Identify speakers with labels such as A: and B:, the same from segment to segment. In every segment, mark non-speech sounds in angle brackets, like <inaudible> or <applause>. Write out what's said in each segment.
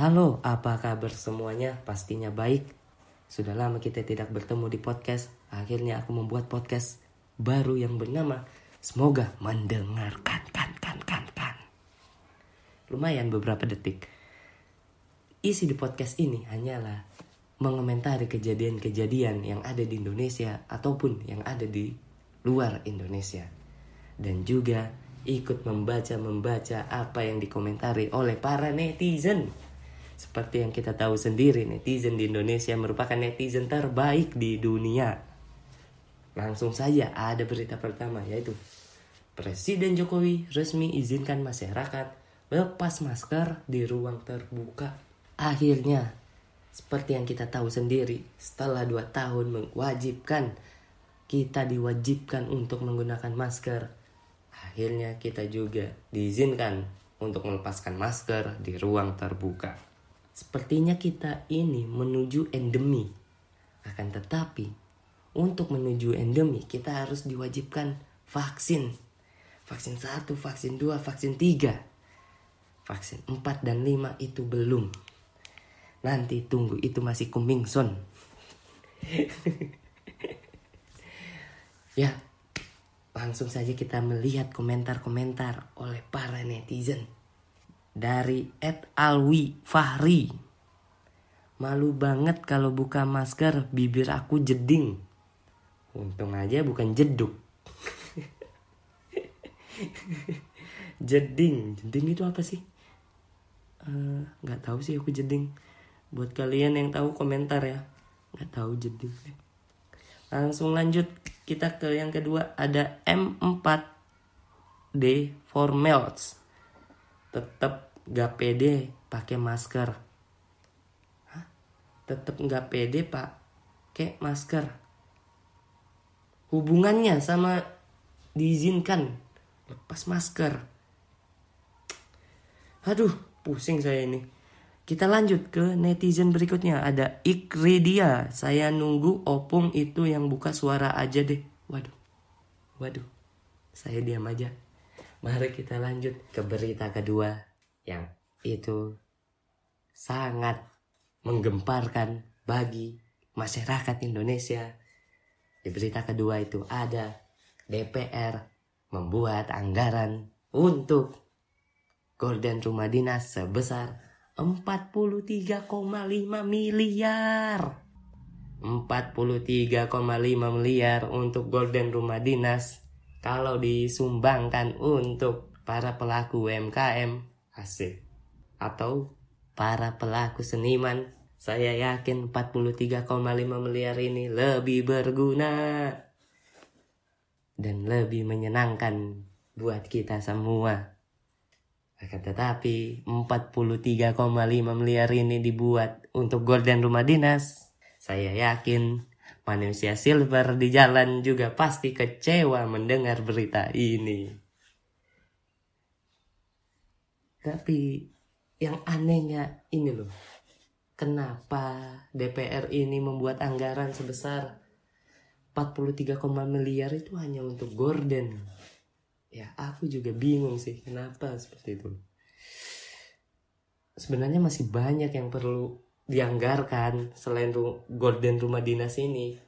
A: Halo, apa kabar semuanya? Pastinya baik. Sudah lama kita tidak bertemu di podcast. Akhirnya aku membuat podcast baru yang bernama Semoga mendengarkan kan kan kan kan. Lumayan beberapa detik. Isi di podcast ini hanyalah mengomentari kejadian-kejadian yang ada di Indonesia ataupun yang ada di luar Indonesia. Dan juga ikut membaca-membaca apa yang dikomentari oleh para netizen. Seperti yang kita tahu sendiri, netizen di Indonesia merupakan netizen terbaik di dunia. Langsung saja ada berita pertama yaitu Presiden Jokowi resmi izinkan masyarakat lepas masker di ruang terbuka. Akhirnya, seperti yang kita tahu sendiri, setelah dua tahun mewajibkan kita diwajibkan untuk menggunakan masker. Akhirnya kita juga diizinkan untuk melepaskan masker di ruang terbuka. Sepertinya kita ini menuju endemi. Akan tetapi, untuk menuju endemi kita harus diwajibkan vaksin. Vaksin 1, vaksin 2, vaksin 3. Vaksin 4 dan 5 itu belum. Nanti tunggu itu masih kumingson. <laughs> ya, langsung saja kita melihat komentar-komentar oleh para netizen. Dari Ed Alwi Fahri. Malu banget kalau buka masker bibir aku jeding. Untung aja bukan jeduk. <laughs> jeding, jeding itu apa sih? Eh, nggak uh, tahu sih aku jeding. Buat kalian yang tahu komentar ya. Nggak tahu jeding. Langsung lanjut kita ke yang kedua ada M4D for melts. Tetap gak pede pakai masker. Hah? Tetap gak pede pak, kayak masker hubungannya sama diizinkan lepas masker. Aduh, pusing saya ini. Kita lanjut ke netizen berikutnya. Ada Ikridia. Saya nunggu opung itu yang buka suara aja deh. Waduh. Waduh. Saya diam aja. Mari kita lanjut ke berita kedua. Yang itu sangat menggemparkan bagi masyarakat Indonesia di berita kedua itu ada DPR membuat anggaran untuk Gordon Rumah Dinas sebesar 43,5 miliar. 43,5 miliar untuk Golden Rumah Dinas kalau disumbangkan untuk para pelaku UMKM asik atau para pelaku seniman saya yakin 43,5 miliar ini lebih berguna dan lebih menyenangkan buat kita semua. Akan tetapi 43,5 miliar ini dibuat untuk Golden Rumah Dinas. Saya yakin manusia silver di jalan juga pasti kecewa mendengar berita ini. Tapi yang anehnya ini loh kenapa DPR ini membuat anggaran sebesar 43, miliar itu hanya untuk Gordon. Ya, aku juga bingung sih kenapa seperti itu. Sebenarnya masih banyak yang perlu dianggarkan selain Gordon rumah dinas ini.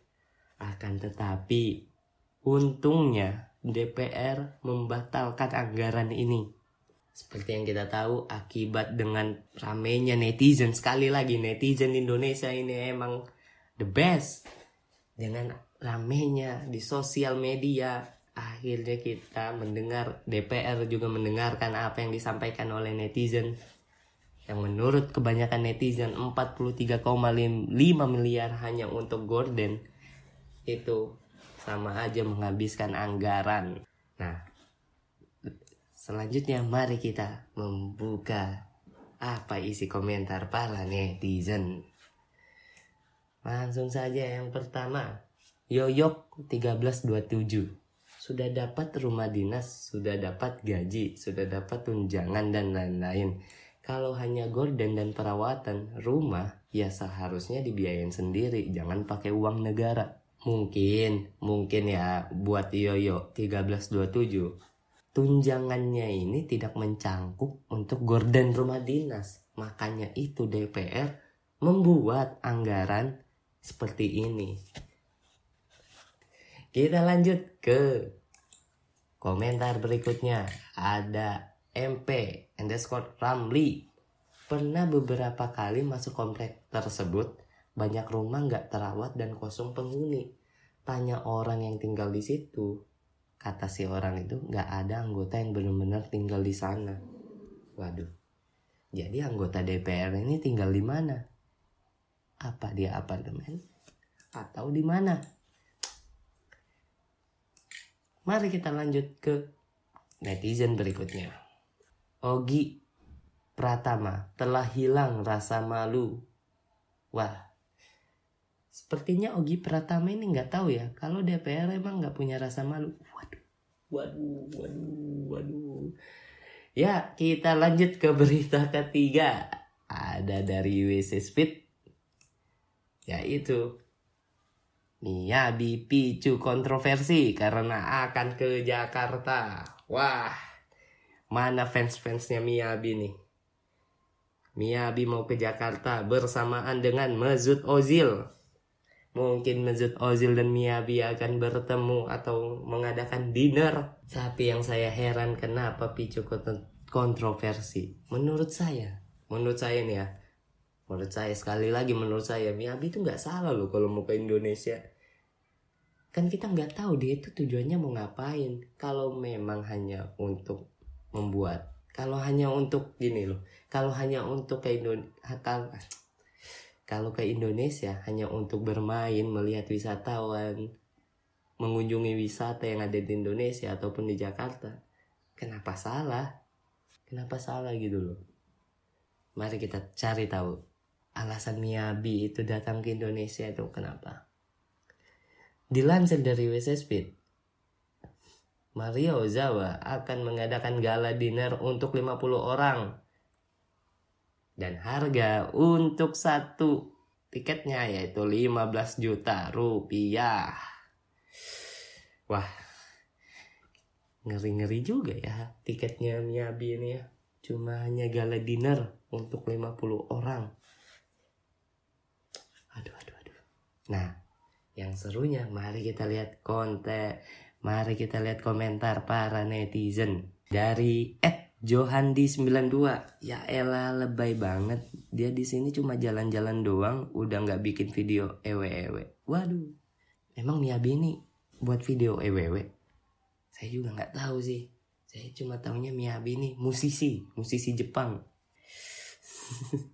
A: Akan tetapi untungnya DPR membatalkan anggaran ini seperti yang kita tahu akibat dengan ramenya netizen sekali lagi netizen Indonesia ini emang the best. Dengan ramenya di sosial media akhirnya kita mendengar DPR juga mendengarkan apa yang disampaikan oleh netizen. Yang menurut kebanyakan netizen 43,5 miliar hanya untuk Gordon. Itu sama aja menghabiskan anggaran. Nah, Selanjutnya mari kita membuka apa isi komentar para netizen. Langsung saja yang pertama. Yoyok 1327. Sudah dapat rumah dinas, sudah dapat gaji, sudah dapat tunjangan dan lain-lain. Kalau hanya gorden dan perawatan rumah, ya seharusnya dibiayain sendiri, jangan pakai uang negara. Mungkin, mungkin ya buat Yoyo 1327 tunjangannya ini tidak mencangkup untuk gorden rumah dinas. Makanya itu DPR membuat anggaran seperti ini. Kita lanjut ke komentar berikutnya. Ada MP underscore Ramli. Pernah beberapa kali masuk komplek tersebut, banyak rumah nggak terawat dan kosong penghuni. Tanya orang yang tinggal di situ, kata si orang itu nggak ada anggota yang benar-benar tinggal di sana. Waduh, jadi anggota DPR ini tinggal di mana? Apa dia apartemen? Atau di mana? Mari kita lanjut ke netizen berikutnya. Ogi Pratama telah hilang rasa malu. Wah, sepertinya Ogi Pratama ini nggak tahu ya kalau DPR emang nggak punya rasa malu. Waduh, waduh, waduh, waduh. Ya, kita lanjut ke berita ketiga. Ada dari WC Speed. Yaitu Miyabi picu kontroversi karena akan ke Jakarta. Wah, mana fans-fansnya Miyabi nih? Miyabi mau ke Jakarta bersamaan dengan Mesut Ozil. Mungkin Mesut Ozil dan Miyabi akan bertemu atau mengadakan dinner. Tapi yang saya heran kenapa picu kontroversi? Menurut saya, menurut saya nih ya, menurut saya sekali lagi menurut saya Miyabi itu nggak salah loh kalau mau ke Indonesia kan kita nggak tahu dia itu tujuannya mau ngapain kalau memang hanya untuk membuat kalau hanya untuk gini loh kalau hanya untuk ke Indonesia kalau, ke Indonesia hanya untuk bermain melihat wisatawan mengunjungi wisata yang ada di Indonesia ataupun di Jakarta kenapa salah? Kenapa salah gitu loh? Mari kita cari tahu. Alasan Miyabi itu datang ke Indonesia itu kenapa? Dilansir dari WC Speed, Mario Ozawa akan mengadakan gala dinner untuk 50 orang. Dan harga untuk satu tiketnya yaitu 15 juta rupiah. Wah, ngeri-ngeri juga ya tiketnya Miyabi ini ya. Cuma hanya gala dinner untuk 50 orang. Aduh, aduh, aduh. Nah, yang serunya mari kita lihat konten mari kita lihat komentar para netizen dari Ed Johandi 92 ya elah lebay banget. Dia di sini cuma jalan-jalan doang udah nggak bikin video ewe-ewe. Waduh emang Miyabi ini buat video ewe-ewe? Saya juga nggak tahu sih. Saya cuma tahunya Miyabi ini musisi musisi Jepang. <laughs>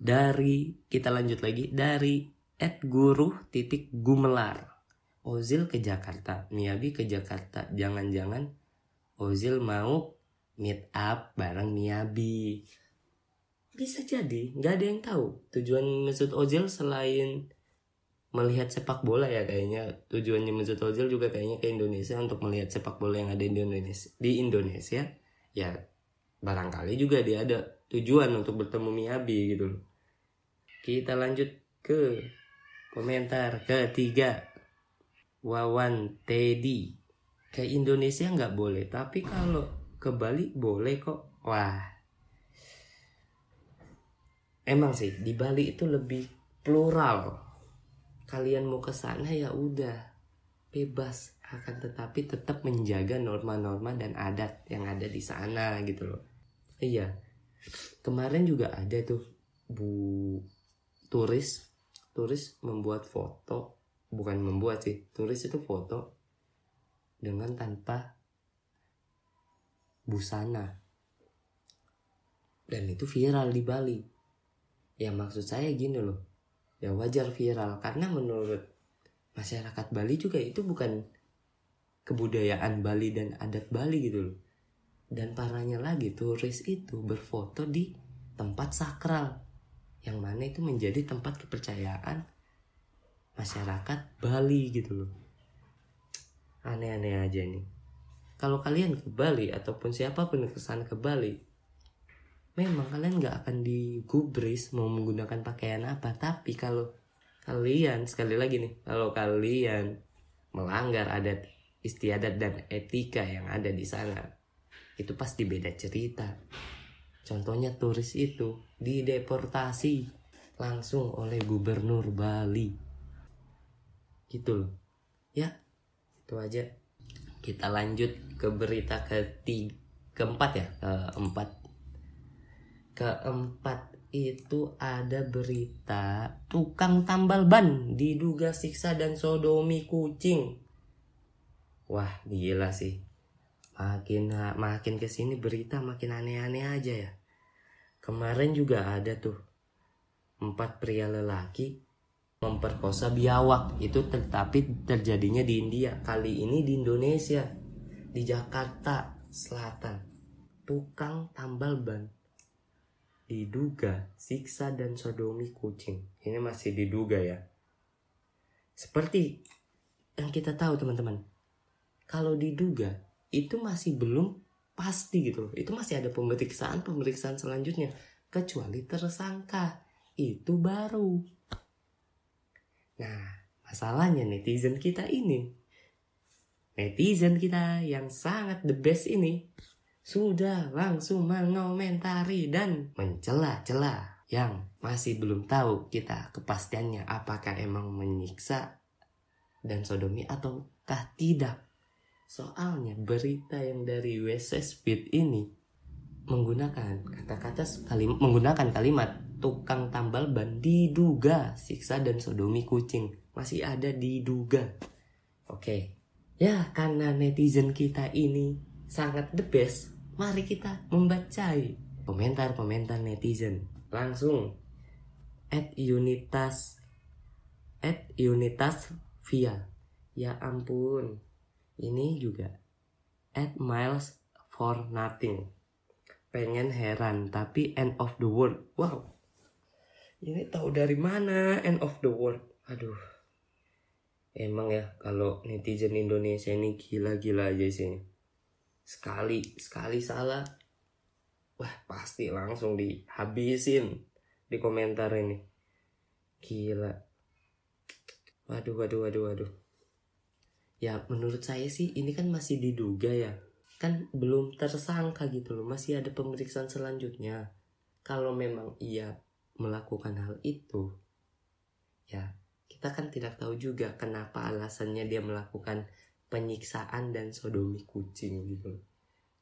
A: Dari kita lanjut lagi. Dari at guru titik gumelar. Ozil ke Jakarta Miyabi ke Jakarta. Jangan-jangan Ozil mau meet up bareng Miyabi. Bisa jadi nggak ada yang tahu. Tujuan Mesut Ozil selain melihat sepak bola ya kayaknya. Tujuannya Mesut Ozil juga kayaknya ke Indonesia untuk melihat sepak bola yang ada di Indonesia di Indonesia. Ya barangkali juga dia ada tujuan untuk bertemu Miyabi gitu loh. Kita lanjut ke komentar ketiga. Wawan Teddy. Ke Indonesia nggak boleh, tapi kalau ke Bali boleh kok. Wah. Emang sih di Bali itu lebih plural. Kalian mau ke sana ya udah bebas akan tetapi tetap menjaga norma-norma dan adat yang ada di sana gitu loh. Iya. Kemarin juga ada tuh Bu turis turis membuat foto bukan membuat sih turis itu foto dengan tanpa busana. Dan itu viral di Bali. Ya maksud saya gini loh. Ya wajar viral. Karena menurut masyarakat Bali juga itu bukan kebudayaan Bali dan adat Bali gitu loh. Dan parahnya lagi turis itu berfoto di tempat sakral. Yang mana itu menjadi tempat kepercayaan masyarakat Bali gitu loh aneh-aneh aja nih. Kalau kalian ke Bali ataupun siapa pun yang ke sana ke Bali memang kalian nggak akan digubris mau menggunakan pakaian apa. Tapi kalau kalian sekali lagi nih kalau kalian melanggar adat istiadat dan etika yang ada di sana itu pasti beda cerita. Contohnya turis itu dideportasi langsung oleh gubernur Bali. Gitu loh. Ya itu aja. Kita lanjut ke berita ketiga keempat ya? Keempat. Keempat itu ada berita tukang tambal ban diduga siksa dan sodomi kucing. Wah gila sih. Makin makin ke sini berita makin aneh-aneh aja ya. Kemarin juga ada tuh. Empat pria lelaki memperkosa biawak. Itu tetapi terjadinya di India. Kali ini di Indonesia. Di Jakarta Selatan. Tukang tambal ban. Diduga siksa dan sodomi kucing. Ini masih diduga ya. Seperti yang kita tahu teman-teman. Kalau diduga itu masih belum pasti gitu loh. Itu masih ada pemeriksaan pemeriksaan selanjutnya. Kecuali tersangka. Itu baru. Masalahnya netizen kita ini. Netizen kita yang sangat the best ini sudah langsung mengomentari dan mencela-cela yang masih belum tahu kita kepastiannya apakah emang menyiksa dan sodomi ataukah tidak. Soalnya berita yang dari WC Speed ini menggunakan kata-kata kalim menggunakan kalimat tukang tambal ban diduga siksa dan sodomi kucing masih ada diduga. Oke. Ya, karena netizen kita ini sangat the best, mari kita membacai komentar-komentar netizen. Langsung at unitas at unitas via. Ya ampun, ini juga at miles for nothing pengen heran tapi end of the world wow ini tahu dari mana end of the world aduh emang ya kalau netizen Indonesia ini gila-gila aja sih. Sekali sekali salah wah pasti langsung dihabisin di komentar ini. Gila. Waduh waduh waduh waduh. Ya menurut saya sih ini kan masih diduga ya. Kan belum tersangka gitu loh masih ada pemeriksaan selanjutnya. Kalau memang ia melakukan hal itu ya kita kan tidak tahu juga kenapa alasannya dia melakukan penyiksaan dan sodomi kucing gitu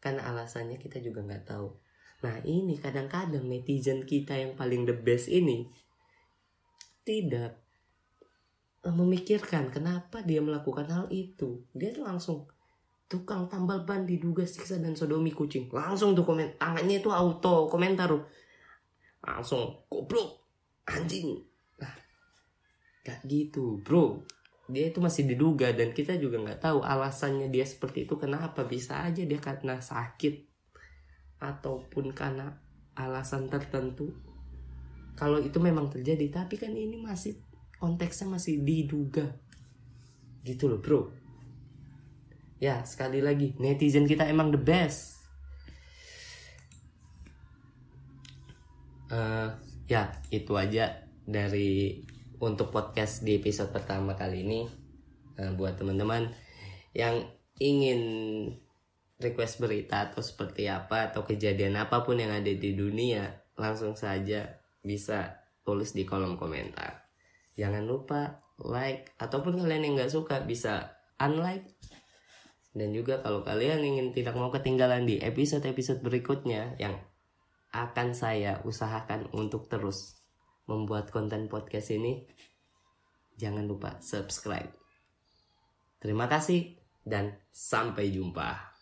A: kan alasannya kita juga nggak tahu. Nah ini kadang-kadang netizen kita yang paling the best ini tidak memikirkan kenapa dia melakukan hal itu. Dia tuh langsung tukang tambal ban diduga siksa dan sodomi kucing. Langsung tuh komen tangannya itu auto komentar langsung goblok anjing gak gitu bro. Dia itu masih diduga dan kita juga nggak tahu alasannya dia seperti itu kenapa bisa aja dia karena sakit ataupun karena alasan tertentu. Kalau itu memang terjadi tapi kan ini masih konteksnya masih diduga. Gitu loh bro. Ya sekali lagi netizen kita emang the best. Uh, ya itu aja dari untuk podcast di episode pertama kali ini uh, buat teman-teman yang ingin request berita atau seperti apa atau kejadian apa pun yang ada di dunia langsung saja bisa tulis di kolom komentar. Jangan lupa like ataupun kalian yang nggak suka bisa unlike. Dan juga kalau kalian ingin tidak mau ketinggalan di episode-episode berikutnya yang akan saya usahakan untuk terus membuat konten podcast ini jangan lupa subscribe. Terima kasih dan sampai jumpa